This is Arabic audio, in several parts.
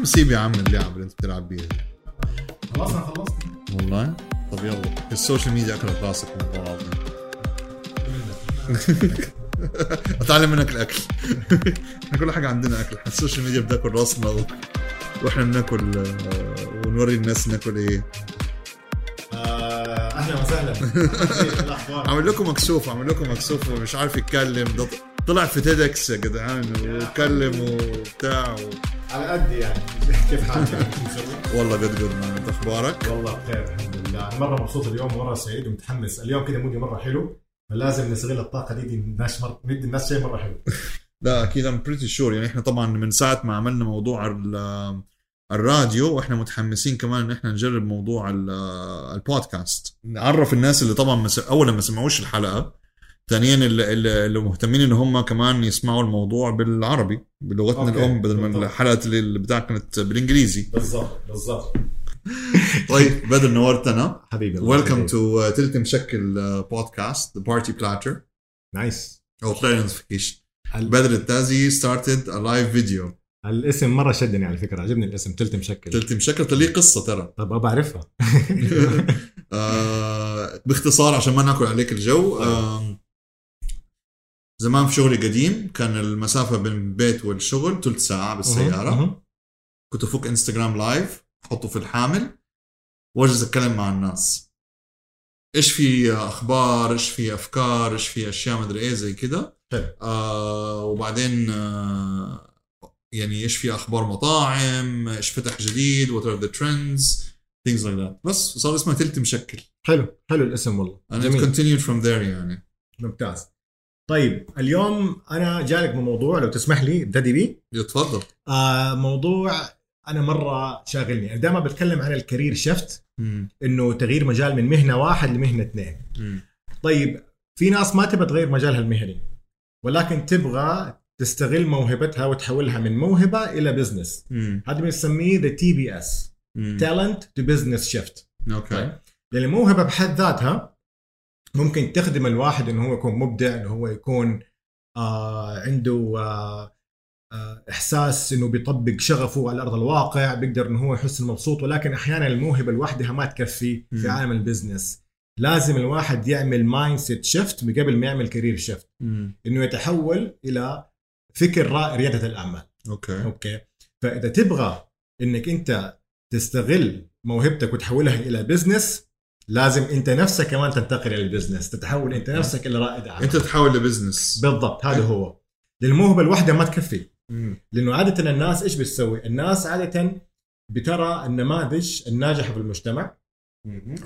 عم سيب يا عم اللعب اللي انت بتلعب بيها. خلاص أنا خلصت. والله؟ طب يلا. ال social media اكلت راسك والله العظيم اتعلم منك الأكل. إحنا كل حاجة عندنا أكل. ال social media بتاكل راسنا و... وإحنا بناكل آه، ونوري الناس ناكل إيه. آه، أهلا وسهلا. عامل لكم مكسوف عامل لكم مكسوف ومش عارف يتكلم. ده طلع في TEDx يا جدعان واتكلم وبتاع و... على قد يعني. كيف حالك؟ والله جد جد انت أخبارك؟ والله بخير الحمد لله. أنا مرة مبسوط اليوم مرة سعيد ومتحمس. اليوم كده مودي مرة حلو فلازم نستغل الطاقة دي, دي الناس مر... ندي الناس شيء مرة حلو. لا أكيد I'm pretty sure يعني إحنا طبعا من ساعة ما عملنا موضوع ال- الراديو وإحنا متحمسين كمان إن إحنا نجرب موضوع ال- البودكاست. نعرف الناس اللي طبعا مس... اولا ما سمعوش الحلقة ثانيا اللي, مهتمين إن هم كمان يسمعوا الموضوع بالعربي بلغتنا أوكي. الأم بدل ما. الحلقة اللي بتاعك كانت بالإنجليزي. بالضبط بالضبط. طيب بدر نورتنا. حبيبي ويلكم تو تلت مشكل بودكاست ذا بارتي بلاتر نايس أو نوتيفيكيشن بدر التازي a live video. الاسم مرة شدني على فكرة عجبني الاسم تلت مشكل. تلت مشكل ليه قصة ترى. طب ابى أعرفها. آه باختصار عشان ما ناكل عليك الجو. آه زمان في شغلي قديم كان المسافة بين البيت والشغل ثلث ساعة بالسيارة. كنت أفك Instagram live أحطه في الحامل وأجلس أتكلم مع الناس. إيش في أخبار؟ إيش في أفكار؟ إيش في أشياء؟ مدري إيه زي كده. حلو. آه وبعدين آه يعني إيش في أخبار مطاعم؟ إيش فتح جديد؟ what are the trends things like that. بس صار اسمها تلت مشكل. حلو. حلو الاسم والله. And it جميل. continued from there يعني. ممتاز. طيب اليوم أنا جالك بموضوع لو تسمح لي ابتدي بيه اتفضل آه موضوع أنا مرة شاغلني أنا دائما بتكلم عن ال career shift. إنه تغيير مجال من مهنة واحد لمهنة اثنين. طيب في ناس ما تبغى تغير مجالها المهني ولكن تبغى تستغل موهبتها وتحولها من موهبة إلى business. هذا بنسميه the TBS. talent to business shift okay لأن الموهبه بحد ذاتها ممكن تخدم الواحد إنه هو يكون مبدع إنه هو يكون آه عنده آه آه إحساس إنه بيطبق شغفه على أرض الواقع بيقدر إنه هو يحس مبسوط. ولكن أحيانا الموهبة لوحدها ما تكفي. في عالم ال business. لازم الواحد يعمل mindset shift قبل ما يعمل career shift. إنه يتحول إلى فكر رائد رياده الأعمال. Okay. Okay. فإذا تبغى إنك أنت تستغل موهبتك وتحولها إلى business لازم انت نفسك كمان تنتقل إلى ال business تتحول انت نفسك إلى رائد اعمال انت تحول ل business بالضبط هذا هو. لأن الموهبه الواحده ما تكفي. لأنه عادة الناس إيش بتسوي؟ الناس عادة بترى النماذج الناجحة في المجتمع.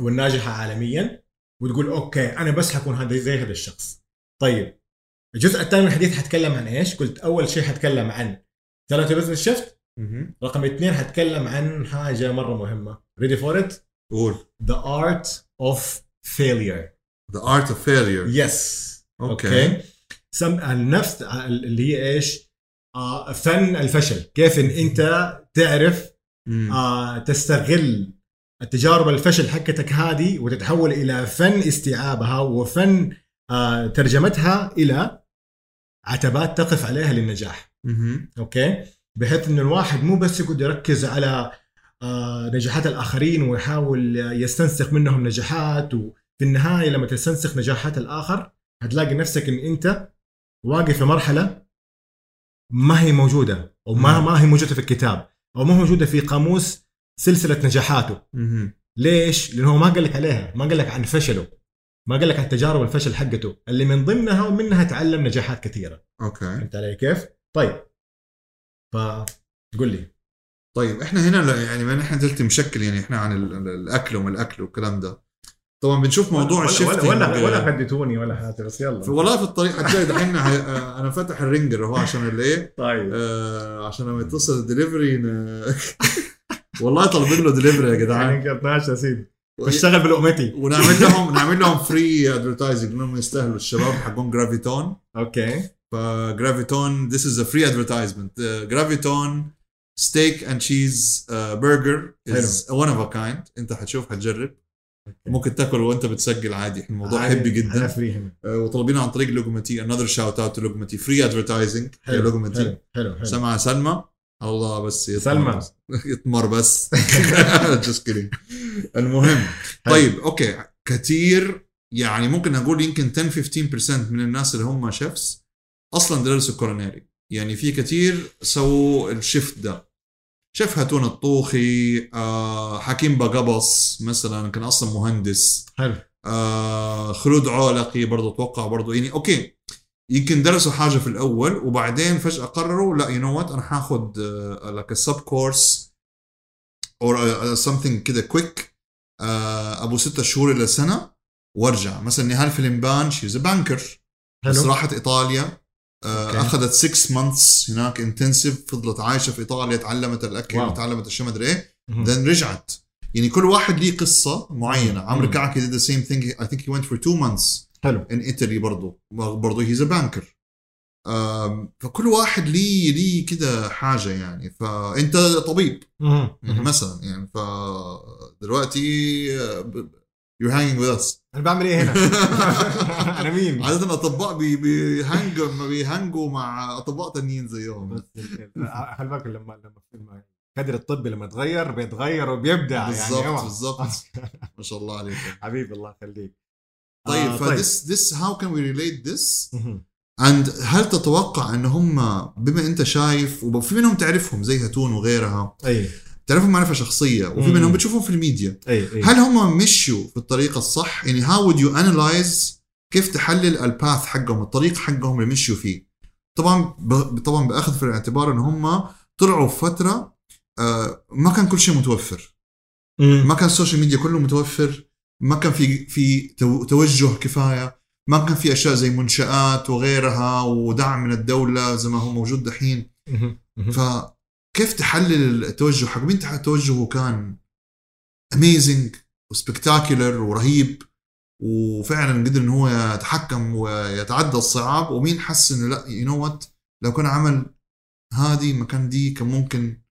والناجحة عالميا وتقول okay أنا بس حكون هذا زي هذا الشخص. طيب الجزء الثاني من الحديث حتكلم عن إيش؟ قلت أول شيء حتكلم عن ثلاثة business shift. رقم اثنين حتكلم عن حاجة مرة مهمة. Ready for it قول. The art of failure. The art of failure. Yes. Okay سم النفس اللي هي إيش؟ آه فن الفشل. كيف إن أنت تعرف. آه تستغل التجارب الفشل حقتك هذه وتتحول إلى فن استيعابها وفن آه ترجمتها إلى عتبات تقف عليها للنجاح. أوكي بحيث إنه الواحد مو بس يقعد يركز على نجاحات الآخرين ويحاول يستنسخ منهم نجاحات وفي النهاية لما تستنسخ نجاحات الآخر هتلاقي نفسك إن أنت واقف في مرحلة ما هي موجودة أو ما. ما هي موجودة في الكتاب أو ما هي موجودة في قاموس سلسلة نجاحاته. ليش؟ لأنه هو ما قال لك عليها ما قال لك عن فشله ما قال لك عن تجارب الفشل حقته اللي من ضمنها ومنها تعلم نجاحات كثيرة okay فهمت علي كيف؟ طيب فقول لي طيب إحنا هنا لا- يعني ما نحن تلت مشكل يعني إحنا عن ال- ال- الأكل وما الأكل والكلام ده. طبعا بنشوف موضوع ولا ال shifting ولا ولا, ولا ولا حاجة بس يلا. في- والله في الطريق حتلاقي دحين آه، أنا فاتح ال ringer هو عشان الايه طيب. آه عشان لما يتصل الدليفري. والله طالبين له دليفري يا جدعان. يعني 12 يا سيدي. بشتغل بلقمتي. ونعمل لهم نعمل لهم فري ادفرتايزنج إنهم يستاهلوا الشباب حقهم جرافيتون أوكي. فجرافيتون is a free advertisement. uh, جرافيتون ستيك اند تشيز برجر is one of a kind. انت حتشوف حتجرب. ممكن تاكل وانت بتسجل عادي. الموضوع حبي جدا. فري آه، وطالبين عن طريق another shout out to لوجومتي. Free advertising يا حلو حلو حلو حلو. سمع سلمى؟ الله بس سلمى. يطمر بس. جست المهم. طيب أوكي. كثير يعني ممكن أقول يمكن 10 15% من الناس اللي هم شيفس أصلا درسوا كولينري يعني في كثير سووا الشيفت ده. شيف هاتون الطوخي آه حكيم بقبص مثلا كان أصلا مهندس. حلو. آه خلود عولقي برضه أتوقع برضه. يعني أوكي يمكن درسوا حاجة في الأول وبعدين فجأة قرروا لا you know what أنا حاخد لك sub course أو something كده quick أبو ستة شهور إلى سنة وأرجع. مثلا نهال فيلمبان she's banker بس راحت إيطاليا. آه، okay. أخذت 6 months هناك intensive فضلت عايشة في إيطاليا تعلمت الأكل wow. وتعلمت الشيء مدري إيه then رجعت يعني كل واحد ليه قصة معينة. عمرو. كعكي did the same thing I think he went for two months حلو in Italy برضه برضه a banker آم، فكل واحد ليه ليه كده حاجة يعني فانت طبيب. يعني. مثلا يعني ف you're hanging with us. أنا بعمل إيه هنا؟ أنا مين؟ عادة الأطباء بي- بيهنجوا ما بيهنجوا مع أطباء تانيين زيهم. خلي بالك لما لما الكادر الطبي لما يتغير بيتغير وبيبدع يعني. أوعى. بالضبط. ما شاء الله عليك. حبيبي الله يخليك. طيب آه، فدس how can we relate this? مهم. and هل تتوقع إن هم بما أنت شايف وفي منهم تعرفهم زي هاتون وغيرها أي. تعرفهم معرفة شخصية وفي. منهم بتشوفهم في الميديا. أي أي. هل هم مشوا في الطريقة الصح؟ يعني how would you analyze كيف تحلل الباث حقهم الطريق حقهم اللي مشوا فيه؟ طبعا ب... طبعا بأخذ في الاعتبار إن هم طلعوا في فترة آه ما كان كل شيء متوفر. مم. ما كان ال social media كله متوفر ما كان في في تو- توجه كفاية ما كان في أشياء زي منشآت وغيرها ودعم من الدولة زي ما هو موجود دحين. مهم. فكيف تحلل التوجه حق مين توجهه كان amazing و spectacular ورهيب وفعلا قدر إن هو يتحكم ويتعدى الصعاب ومين حس إنه لأ you know what لو كان عمل هذه مكان دي كان ممكن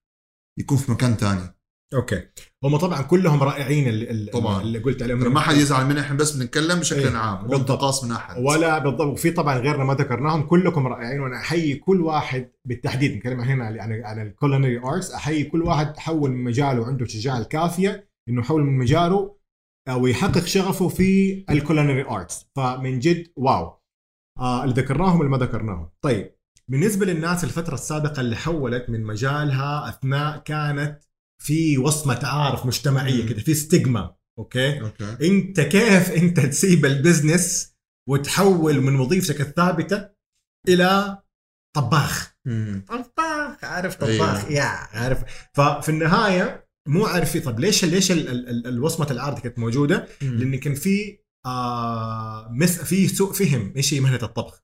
يكون في مكان تاني. Okay. هم طبعا كلهم رائعين اللي, طبعاً. اللي قلت عليهم. ما حد يزعل مننا إحنا بس بنتكلم بشكل إيه، عام بالضبط. انتقاص من أحد. ولا بالضبط. وفي طبعا غيرنا ما ذكرناهم كلكم رائعين وأنا أحيي كل واحد بالتحديد. نتكلم هنا عن عن, عن ال culinary arts أحيي كل واحد حول من مجاله وعنده الشجاعه الكافية إنه يحول من مجاله أو يحقق شغفه في ال culinary arts فمن جد wow. آه اللي ذكرناهم اللي ما ذكرناهم. طيب بالنسبة للناس الفترة السابقة اللي حولت من مجالها أثناء كانت في وصمة عارف مجتمعية. كده في stigma okay okay أنت كيف أنت تسيب ال business وتحول من وظيفتك الثابته إلى طباخ مم. طباخ عارف أيوة. طباخ يا عارف ففي النهاية مو عارف طب ليش ليش ال- ال- ال- الوصمه العار دي كانت موجودة؟ لأن كان في آه مس في سوء فهم إيش هي مهنة الطبخ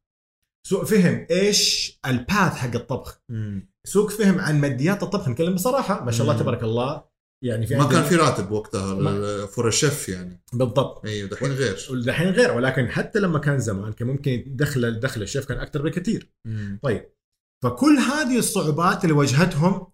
سوء فهم إيش الباث حق الطبخ. مم. سوء فهم عن ماديات الطبخ نتكلم بصراحة ما شاء الله مم. تبارك الله. يعني في ما كان في راتب وقتها فور الشيف يعني. بالضبط. أيوه دحين غير. والدحين غير ولكن حتى لما كان زمان كان ممكن دخل دخل الشيف كان أكثر بكثير. طيب. فكل هذه الصعوبات اللي واجهتهم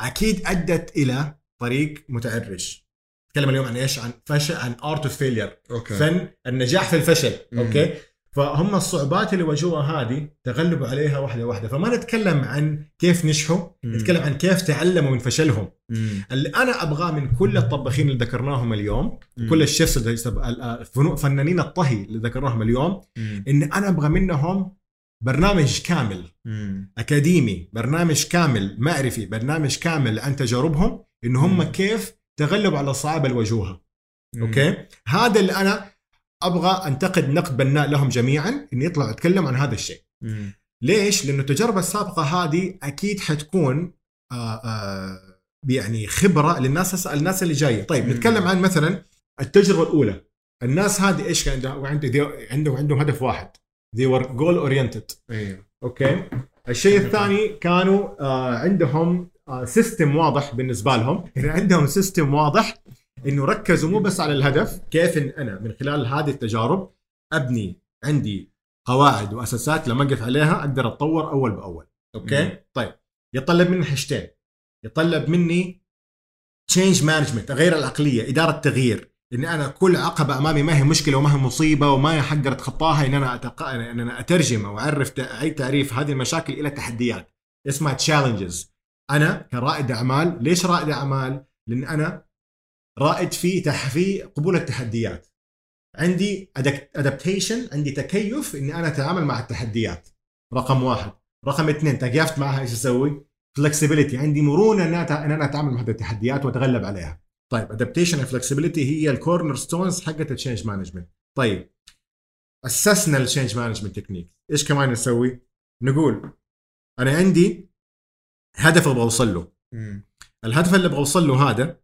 أكيد أدت إلى طريق متعرج نتكلم اليوم عن إيش؟ عن فشل عن art of failure okay. فن النجاح في الفشل. مم. Okay? فهم الصعوبات اللي واجهوها هذه تغلبوا عليها واحدة واحدة فما نتكلم عن كيف نجحوا. نتكلم عن كيف تعلموا من فشلهم مم. اللي أنا أبغاه من كل الطباخين اللي ذكرناهم اليوم مم. كل ال chefs اللي يسب- ال- ال- فنو- فنانين الطهي اللي ذكرناهم اليوم مم. إن أنا أبغى منهم برنامج كامل مم. أكاديمي برنامج كامل معرفي برنامج كامل عن تجاربهم إن هم مم. كيف تغلبوا على الصعاب اللي واجهوها. Okay هذا اللي أنا أبغى أنتقد نقد بناء لهم جميعا ان يطلعوا يتكلموا عن هذا الشيء. مم. ليش؟ لأنه التجربه السابقة هذه أكيد حتكون آه آه يعني خبرة للناس الناس اللي جاية. طيب مم. نتكلم عن مثلا التجربة الأولى. الناس هذه إيش كان عندهم؟ عندهم عندهم هدف واحد. They were goal oriented. أيوه okay? الشيء الثاني كانوا آه عندهم آه system واضح بالنسبة لهم. يعني عندهم system واضح إنه ركزوا مو بس على الهدف كيف إن أنا من خلال هذه التجارب أبني عندي قواعد وأساسات لما أقف عليها أقدر أتطور أول بأول. okay؟ مم. طيب. يتطلب مني حاجتين. يتطلب مني change management اغير العقلية إدارة تغيير ان أنا كل عقبة أمامي ما هي مشكلة وما هي مصيبة وما هي حقدر أتخطاها إن أنا أتق... إن أنا أترجم أو أعرف اعيد تعريف هذه المشاكل إلى تحديات. اسمها challenges أنا كرائد أعمال ليش رائد أعمال؟ لأن أنا رائد في في قبول التحديات. عندي adaptation عندي تكيف إني أنا أتعامل مع التحديات. رقم واحد. رقم اثنين تكيفت معها إيش أسوي؟ flexibility عندي مرونة إن إن أنا أتعامل مع هذه التحديات وأتغلب عليها. طيب adaptation flexibility هي ال corner stones حقت ال change management طيب اسسنا ال change management technique إيش كمان نسوي؟ نقول أنا عندي هدف أبغى أوصل له. الهدف اللي أبغى أوصل له هذا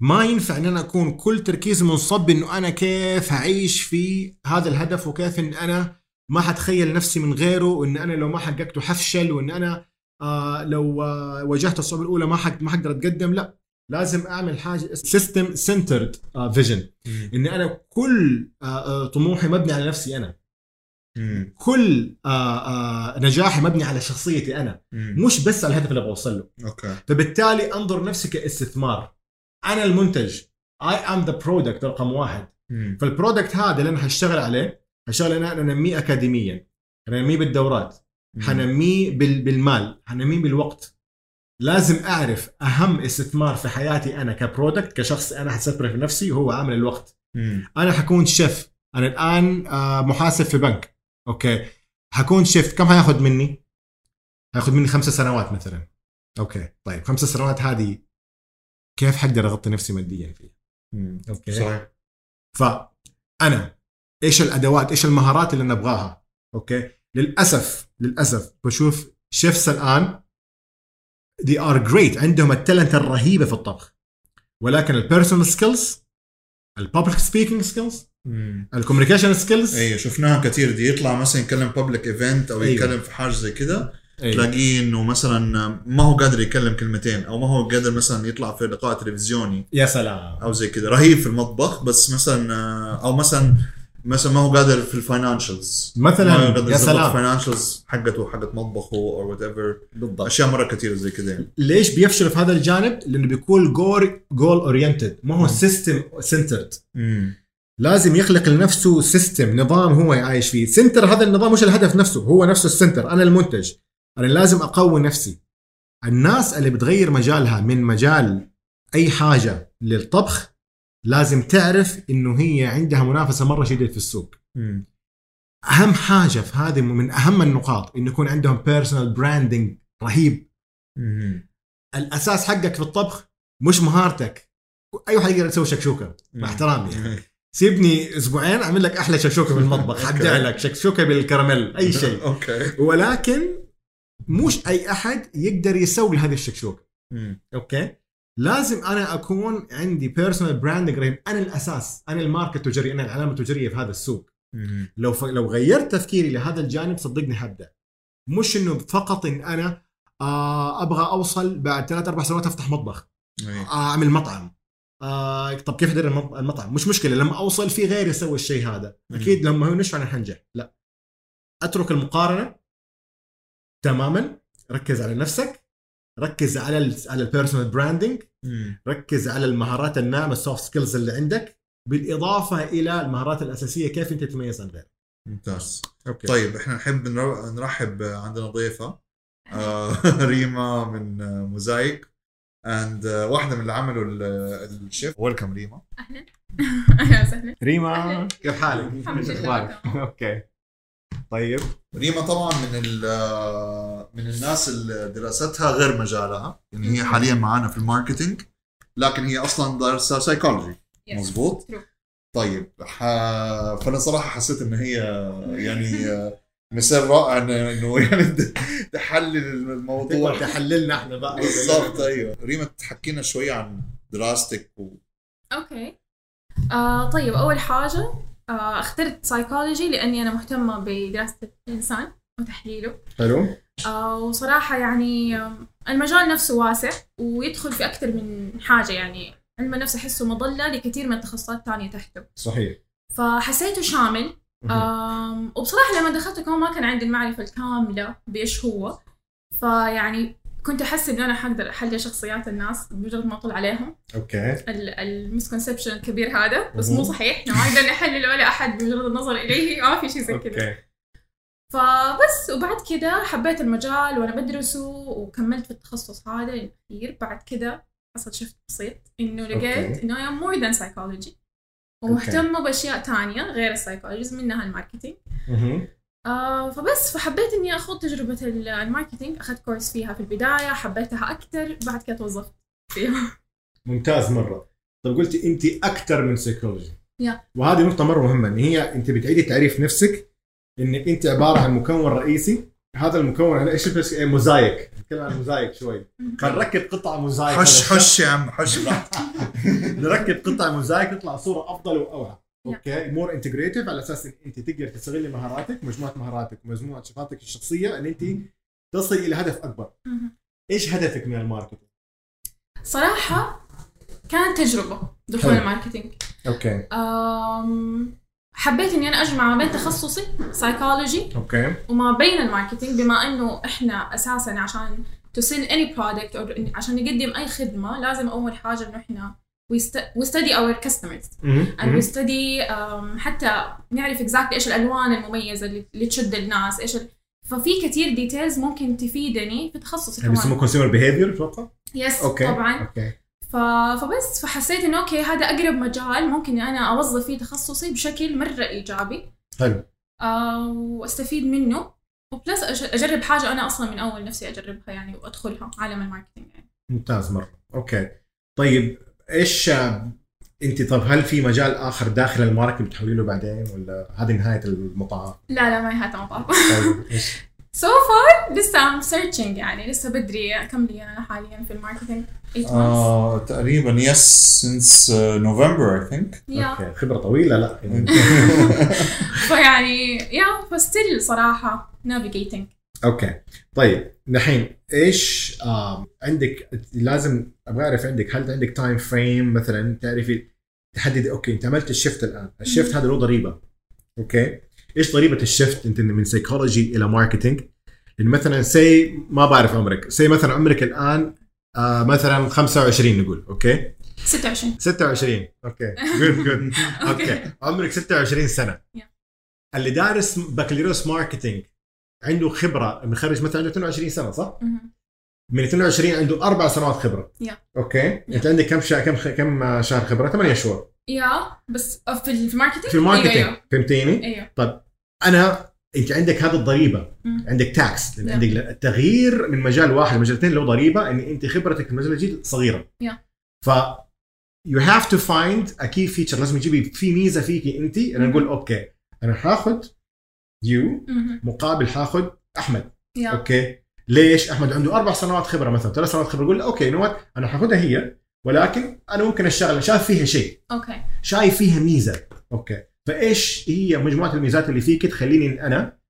ما ينفع إن أنا أكون كل تركيزي منصب إنه أنا كيف هعيش في هذا الهدف وكيف إن أنا ما حتخيل نفسي من غيره وإن أنا لو ما حققته حفشل وإن أنا آه لو آه واجهت الصعوبة الأولى ما حق ما حقدر أتقدم لا. لازم أعمل حاجة system centered vision. إن أنا كل آه آه طموحي مبني على نفسي أنا. مم. كل آه آه نجاحي مبني على شخصيتي أنا. مم. مش بس على الهدف اللي أبغى اوصل له. okay. فبالتالي أنظر نفسي كاستثمار. أنا المنتج. I am the product رقم واحد. مم. فال product هذا اللي أنا هشتغل عليه هشتغل أنا أنا انميه اكاديميا. انميه بالدورات. مم. حنميه بال- بالمال. حنميه بالوقت. لازم أعرف أهم استثمار في حياتي أنا ك product كشخص أنا حستثمر في نفسي هو عامل الوقت. مم. أنا حكون شيف. أنا الآن آه، محاسب في بنك. okay. حكون شيف. كم حياخذ مني؟ حياخذ مني خمسة سنوات مثلا. okay. طيب خمسة سنوات هذه كيف حقدر أغطي نفسي ماديا فيها. okay. صحيح. فانا إيش الأدوات إيش المهارات اللي أنا ابغاها okay. للأسف للأسف بشوف chefs الآن they are great. عندهم ال talent الرهيبة في الطبخ. ولكن ال personal skills ال public speaking skills. ال communication skills أيوه شفناها كثير. دي يطلع مثلا يتكلم public event أو أيوة. يتكلم في حاجة زي كده. تلاقيه إنه مثلا ما هو قادر يتكلم كلمتين أو ما هو قادر مثلا يطلع في لقاء تلفزيوني. يا سلام. أو زي كده رهيب في المطبخ بس مثلا أو مثلا مثلا ما هو قادر في ال financials مثلاً، ما هو قادر يا سلام. ال financials حقته حقت مطبخه أو whatever بالضبط. أشياء مرة كثيرة زي يعني. ليش بيفشل في هذا الجانب؟ لأنه بيكون goal goal oriented ما هو system centered. لازم يخلق لنفسه system نظام هو عايش فيه. center هذا النظام مش الهدف نفسه هو نفسه ال center أنا المنتج. أنا لازم أقوي نفسي. الناس اللي بتغير مجالها من مجال أي حاجة للطبخ لازم تعرف إنه هي عندها منافسة مرة شديده في السوق. مم. أهم حاجة في هذه من أهم النقاط إنه يكون عندهم personal branding رهيب. مم. الأساس حقك في الطبخ مش مهارتك. أي واحد يقدر يسوي شكشوكة مع احترامي. يعني. سيبني أسبوعين أعمل لك أحلى شكشوكة في المطبخ. حبدع لك شكشوكة بالكراميل أي شيء. okay. ولكن مش أي أحد يقدر يسوي هذه الشكشوكه. okay؟ لازم أنا أكون عندي personal branding رهيب أنا الأساس. أنا الماركه التجاريه أنا العلامة التجاريه في هذا السوق. مم. لو ف... لو غيرت تفكيري لهذا الجانب صدقني حبدا مش إنه فقط إن أنا آه أبغى أوصل بعد ثلاث أربع سنوات أفتح مطبخ. آه أعمل مطعم. آه طب كيف أدير المط- المطعم؟ مش مشكلة. لما أوصل في غيري يسوي الشيء هذا. أكيد لما هو نشفع أنا حنجح. لا. أترك المقارنة. تماما. ركز على نفسك. ركز على ال على ال personal branding. ركز على المهارات الناعمة ال soft skills اللي عندك. بالإضافة إلى المهارات الأساسية كيف أنت تتميز عن غيرك. ممتاز. okay. طيب إحنا نحب نر- نرحب عندنا ضيفة. آه، ريما من آه، Mosaic and واحدة من اللي عملوا ال- ال shift. welcome ريما. أهلا. أهلا وسهلا. ريما. كيف حالك؟ الحمد لله،. okay. طيب. ريما طبعا من ال- من الناس اللي دراستها غير مجالها يعني هي حاليا معانا في ال marketing لكن هي أصلا دارسة سايكولوجي True. طيب ح... فأنا صراحة حسيت إن هي يعني مثال رائع إنه يعني تحلل الموضوع. تحللنا إحنا بقى. بالضبط أيوه. ريما تحكينا شوي عن دراستك و... okay آه طيب أول حاجة اخترت سايكولوجي لأني أنا مهتمة بدراسه الإنسان وتحليله حلو. آه وصراحة يعني آه، المجال نفسه واسع ويدخل في أكثر من حاجة يعني. علم النفس أحسه مظله لكثير من التخصصات الثانية تحته. صحيح. فحسيته شامل. آم، وبصراحة لما دخلته كمان ما كان عندي المعرفة الكاملة بإيش هو. فيعني كنت أحس إنه أنا حقدر أحلل شخصيات الناس بمجرد ما أطلع عليهم. okay. ال misconception الكبير هذا بس مو. صحيح. ما نقدر نحلل ولا أحد بمجرد النظر إليه. ما في شيء زي كذا. فبس وبعد كده حبيت المجال وأنا بدرسه وكملت في التخصص هذا الأخير. بعد كده حصل shift بسيط. إنه لقيت. إنه I'm more than psychology. ومهتمة بأشياء تانية غير ال psychology منها ال marketing. آه فبس فحبيت إني أخوض تجربة ال- ال marketing. أخذت كورس فيها في البداية حبيتها أكثر بعد كده توظفت فيها. ممتاز مرة. طب قلتي انت أكثر من سيكولوجي يا. وهذه نقطة مرة مهمة إن هي انت بتعيدي تعريف نفسك انك انت عبارة عن مكون رئيسي. هذا المكون أنا إيش بس إيه، موزايك نتكلم عن موزايك شوي. فنركب قطعة موزايك حش حش يا عم حش. نركب قطع موزايك تطلع صورة أفضل وأوعى. Yeah. okay more integrative على أساس ان أنت تقدر تستغلي مهاراتك مجموعة مهاراتك ومجموعه صفاتك الشخصية إن أنت تصل إلى هدف أكبر. مهم. إيش هدفك من ال marketing؟ صراحة كانت تجربة دخول حلو. ال marketing. Okay um، حبيت إني أنا أجمع ما بين تخصصي psychology okay وما بين ال marketing بما إنه إحنا أساسا عشان to sell any product أو عشان نقدم أي خدمة لازم أول حاجة إنه إحنا we stu- we study our customers. and we study um, حتى نعرف exactly إيش الألوان المميزة اللي, تشد الناس إيش ال... ففي كثير details ممكن تفيدني في تخصصي بيسموه كمان كونسيومر بيهيفير أتوقع yes okay طبعا. Okay. ف... فبس فحسيت إنه okay هذا أقرب مجال ممكن أنا أوظف فيه تخصصي بشكل مرة إيجابي. حلو. آه وأستفيد منه. و plus أجرب حاجة أنا أصلا من أول نفسي أجربها يعني وأدخلها عالم ال marketing يعني. ممتاز مرة. Okay. طيب إيش أنت طب هل في مجال آخر داخل ال market بتحولي له بعدين ولا هذه نهاية المطاف؟ لا لا ما هي هذا المطاف. طيب؟ So far لسه I'm searching يعني لسه بدري كم لي أنا حاليا في الماركتينج. 8 months. آه تقريبا yes since نوفمبر اي ثينك أوكي خبرة طويلة لا. فيعني yeah ف still صراحة navigating. Okay. طيب نحين إيش آه عندك لازم أبغى أعرف عندك هل عندك time frame مثلا تعرفي تحددي okay أنت عملت ال shift الآن. ال shift هذا له ضريبة. Okay. إيش ضريبة ال shift أنت من psychology إلى marketing لأن مثلا say ما بعرف عمرك. say مثلا عمرك الآن آه مثلا 25 نقول. okay. 26 26 okay. Good good okay. عمرك 26 سنة. Yeah. اللي دارس بكالوريوس marketing عنده خبرة مخرج مثلا عنده 22 سنة صح؟ من 22 عنده أربع سنوات خبرة Yeah. Okay أنت عندك كم شهر كم كم شهر خبرة؟ 8 شهور yeah بس في ال- في ال marketing في ال marketing أيوه فهمتيني؟ أيوه أنا أنت عندك هذه الضريبة مم. عندك tax لأن Yeah. عندك التغيير من مجال واحد لمجال اثنين له ضريبة إن أنت خبرتك في المجال الجديد صغيرة Yeah. ف have to find a key feature لازم تجيبي في ميزة فيكي أنت أنا مم. نقول okay أنا حاخذ you. مقابل حاخذ أحمد. Yeah okay. ليش؟ أحمد عنده أربع سنوات خبرة مثلا. ثلاث سنوات خبرة. يقول okay not أنا حاخذها هي ولكن أنا ممكن أشتغل. شايف فيها شيء. Okay. شايف فيها ميزة. Okay. فإيش هي مجموعة الميزات اللي فيك تخليني أنا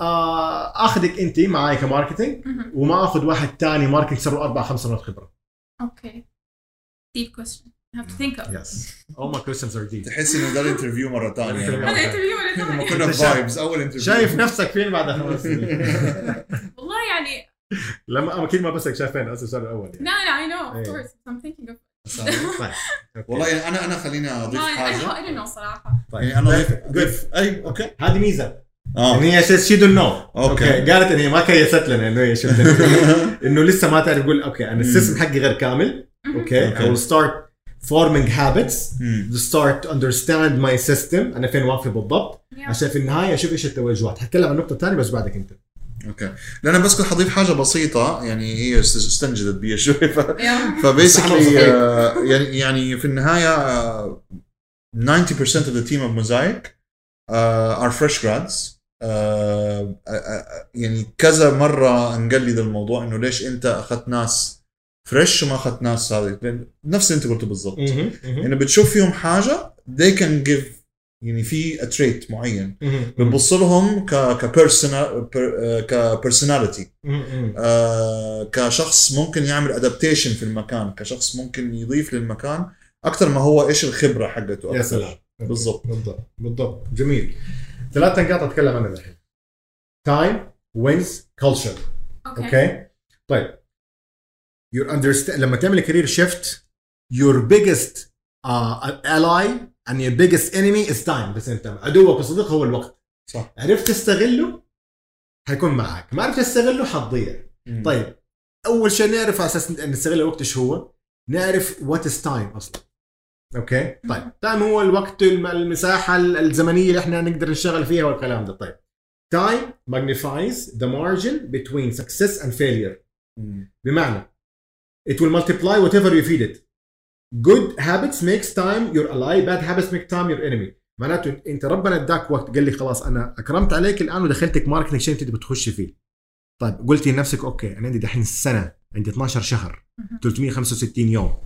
آه، آخذك أنت معي ك marketing. وما آخذ واحد ثاني ماركتينج صار له أربع خمس سنوات خبرة. أوكي. Question. I have to think of. يس all my questions are deep تحس إنه ده الانترفيو مرة ثانية الانترفيو هذا انترفيو ولا لما ثاني كنا فايبز أول انترفيو شايف نفسك فين بعد خمس سنين؟ والله يعني لما أكيد ما بسك شايف فين هذا السؤال الأول يعني. لا لا I know of إيه. course I'm thinking of طيب. والله يعني أنا أنا خليني أضيف حاجة. I don't know صراحة. طيب. يعني أنا اضيف طيب. اضيف أي أوكي. هذه ميزة. آه. إن هي شي دون نو أوكي. قالت إن هي ما كيست لنا انه هي شفت. إنه لسه ما تعرف تقول أوكي أنا السيستم حقي غير كامل. أوكي. I will start forming habits مم. to start to understand my system أنا فين واقفه بالضبط Yeah. عشان في النهاية أشوف إيش التوجهات حتكلم عن النقطه الثانية بس بعدك أنت أوكي لأن بس كنت حضيف حاجة بسيطة يعني هي است- استنجدت بي شوي ف... Yeah. فبيسكلي صحيح. يعني يعني في النهاية آه، 90% of the team of Mosaic uh, are fresh grads uh, uh, uh, يعني كذا مرة انقلد الموضوع إنه ليش أنت أخذت ناس fresh وما أخذت ناس هذه. لأن نفس اللي أنت قلته بالضبط. انه بتشوف فيهم حاجة they can give يعني في trait معين. بتبص لهم ك ك personal ك personality آه، كشخص ممكن يعمل adaptation في المكان كشخص ممكن يضيف للمكان أكثر ما هو إيش الخبرة حقته يا سلام. بالضبط. بالضبط بالضبط. جميل. ثلاث نقاط أتكلم عنها الحين. Time wins culture okay طيب. Your understand لما تعمل career shift your biggest uh, ally and your biggest enemy is time. بس انت عدوك وصديق هو الوقت. صح. عرفت تستغله؟ حيكون معك. ما عرفت تستغله؟ حتضيع. طيب. أول شيء نعرف على أساس نستغل الوقت إيش هو؟ نعرف what is time أصلا. Okay؟ طيب. Time هو الوقت الم- المساحة الزمنية اللي إحنا نقدر نشتغل فيها والكلام ده. طيب. time magnifies the margin between success and failure. بمعنى it will multiply whatever you feed it. Good habits makes time your ally bad habits make time your enemy. معناته انت ربنا اداك وقت قال لي خلاص أنا أكرمت عليك الآن ودخلتك marketing شيء أنت بتخش فيه. طيب قلتي لنفسك okay أنا عندي دحين سنة عندي 12 شهر 365 يوم.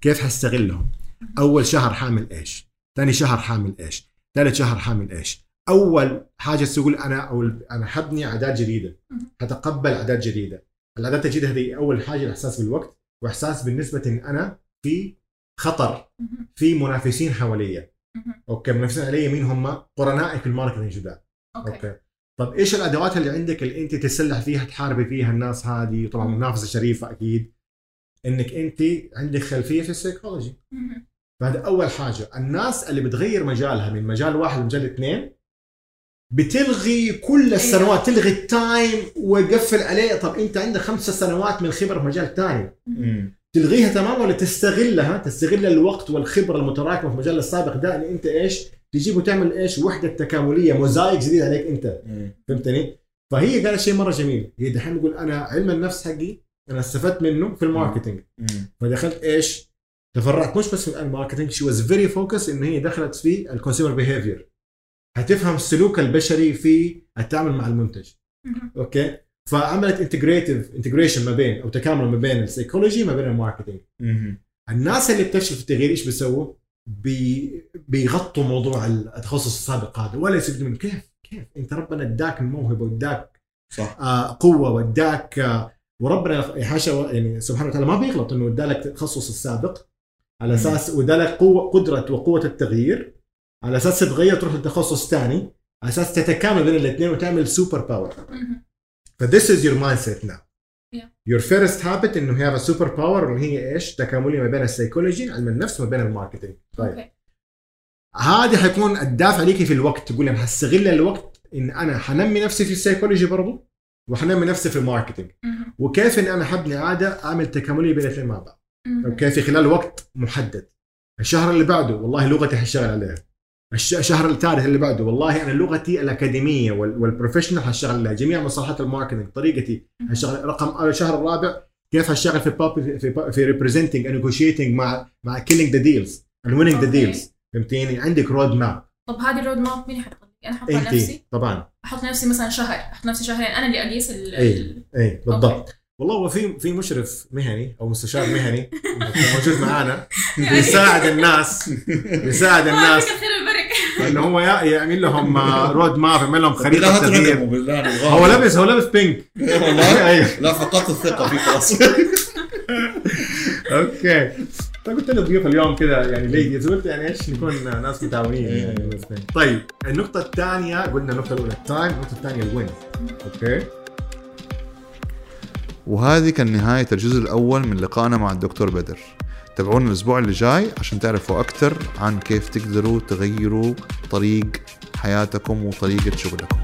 كيف حستغلهم؟ أول شهر حاعمل إيش؟ ثاني شهر حاعمل إيش؟ ثالث شهر حاعمل إيش؟ أول حاجة تقول أنا أو أنا حبني عادات جديدة. حتقبل عادات جديدة. العادات الجديده هذه أول حاجة الإحساس بالوقت وإحساس بالنسبة ان أنا في خطر في منافسين حواليا. okay منافسين علي مين هم؟ قرنائي في ال marketing جداد okay. okay. طب إيش الأدوات اللي عندك اللي أنت تتسلح فيها تحاربي فيها الناس هذه؟ طبعا منافسة شريفة أكيد. إنك أنت عندك خلفية في السيكولوجي. فهذا أول حاجة. الناس اللي بتغير مجالها من مجال واحد لمجال اثنين بتلغي كل السنوات تلغي ال time وتقفل عليه. طب أنت عندك خمسة سنوات من خبره في مجال ثاني تلغيها تماما ولا تستغلها؟ تستغل الوقت والخبرة المتراكمة في المجال السابق ده إن أنت إيش؟ تجيب وتعمل إيش؟ وحدة تكاملية موزايك جديد عليك أنت. فهمتني؟ فهي قالت شيء مرة جميل. هي دحين بقول أنا علم النفس حقي أنا استفدت منه في ال marketing. فدخلت إيش؟ تفرعت مش بس في الماركتينج she was very focused إن هي دخلت في ال consumer behavior هتفهم السلوك البشري في التعامل مع المنتج. okay? فعملت integrative integration ما بين أو تكامل ما بين ال psychology ما بين ال marketing. الناس اللي بتفشل في التغيير إيش بيسووا؟ بي بيغطوا موضوع التخصص السابق هذا. ولا يستفيدوا منه. كيف؟ كيف؟ أنت ربنا اداك الموهبه واداك صح. آه قوة واداك آه وربنا حاشا يعني سبحانه وتعالى ما بيغلط إنه ادالك التخصص السابق على أساس وادالك قوة قدرة وقوة التغيير. على أساس تتغير تروح لتخصص ثاني على أساس تتكامل بين الاثنين وتعمل super power. ف this is your mindset now. your first habit إنه هي super power اللي هي إيش؟ تكاملية ما بين السيكولوجي علم النفس وما بين ال marketing. طيب. okay هذه حيكون الدافع ليكي في الوقت. تقول لي حستغل الوقت إن أنا حنمي نفسي في السيكولوجي برضو وحنمي نفسي في ال marketing. وكيف إن أنا حبني عاده أعمل تكاملية بين الاثنين مع بعض. okay? في خلال وقت محدد. الشهر اللي بعده والله لغتي حشتغل عليها. الشهر الثالث اللي بعده. والله أنا لغتي الأكاديمية وال- وال professional حشتغل جميع مصطلحات ال marketing طريقتي حشتغل رقم الشهر الرابع كيف حشتغل في باب في في representing negotiating مع مع killing the deals winning the. deals فهمتيني؟ عندك road map طب هذه ال road map مين حيحط لي؟ أنا احطها انت لنفسي؟ طبعا. أحط لنفسي مثلا شهر أحط نفسي شهرين أنا اللي أقيس ال اي اي بالضبط. والله هو في في مشرف مهني أو مستشار مهني موجود معانا بيساعد الناس بيساعد الناس. انه هو يا- يعمل لهم آه، road map يعمل لهم خريطة تغيير. هو لابس هو لابس pink والله؟ أيوه. لا فقدت الثقة فيه خلاص. okay. فقلت له ضيوف اليوم كذا يعني ladies قلت يعني إيش نكون ناس متعاونين يعني الاثنين. طيب النقطة الثانية قلنا النقطة الأولى. ال time النقطة الثانية ال win okay. وهذه كان نهاية الجزء الأول من لقائنا مع الدكتور بدر. تابعونا الأسبوع اللي جاي عشان تعرفوا أكثر عن كيف تقدروا تغيروا طريق حياتكم وطريقة شغلكم.